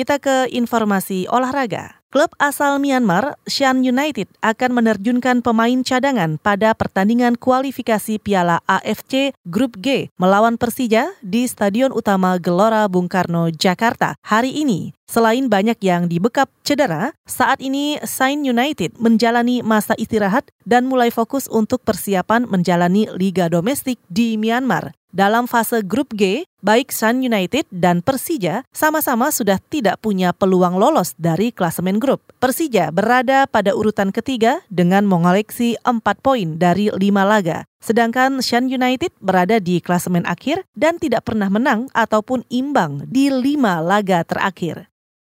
kita ke informasi olahraga. Klub asal Myanmar, Shan United, akan menerjunkan pemain cadangan pada pertandingan kualifikasi Piala AFC Grup G melawan Persija di Stadion Utama Gelora Bung Karno, Jakarta hari ini. Selain banyak yang dibekap cedera, saat ini Sain United menjalani masa istirahat dan mulai fokus untuk persiapan menjalani liga domestik di Myanmar. Dalam fase grup G, baik Sun United dan Persija sama-sama sudah tidak punya peluang lolos dari klasemen grup. Persija berada pada urutan ketiga dengan mengoleksi 4 poin dari 5 laga. Sedangkan Shan United berada di klasemen akhir dan tidak pernah menang ataupun imbang di 5 laga terakhir.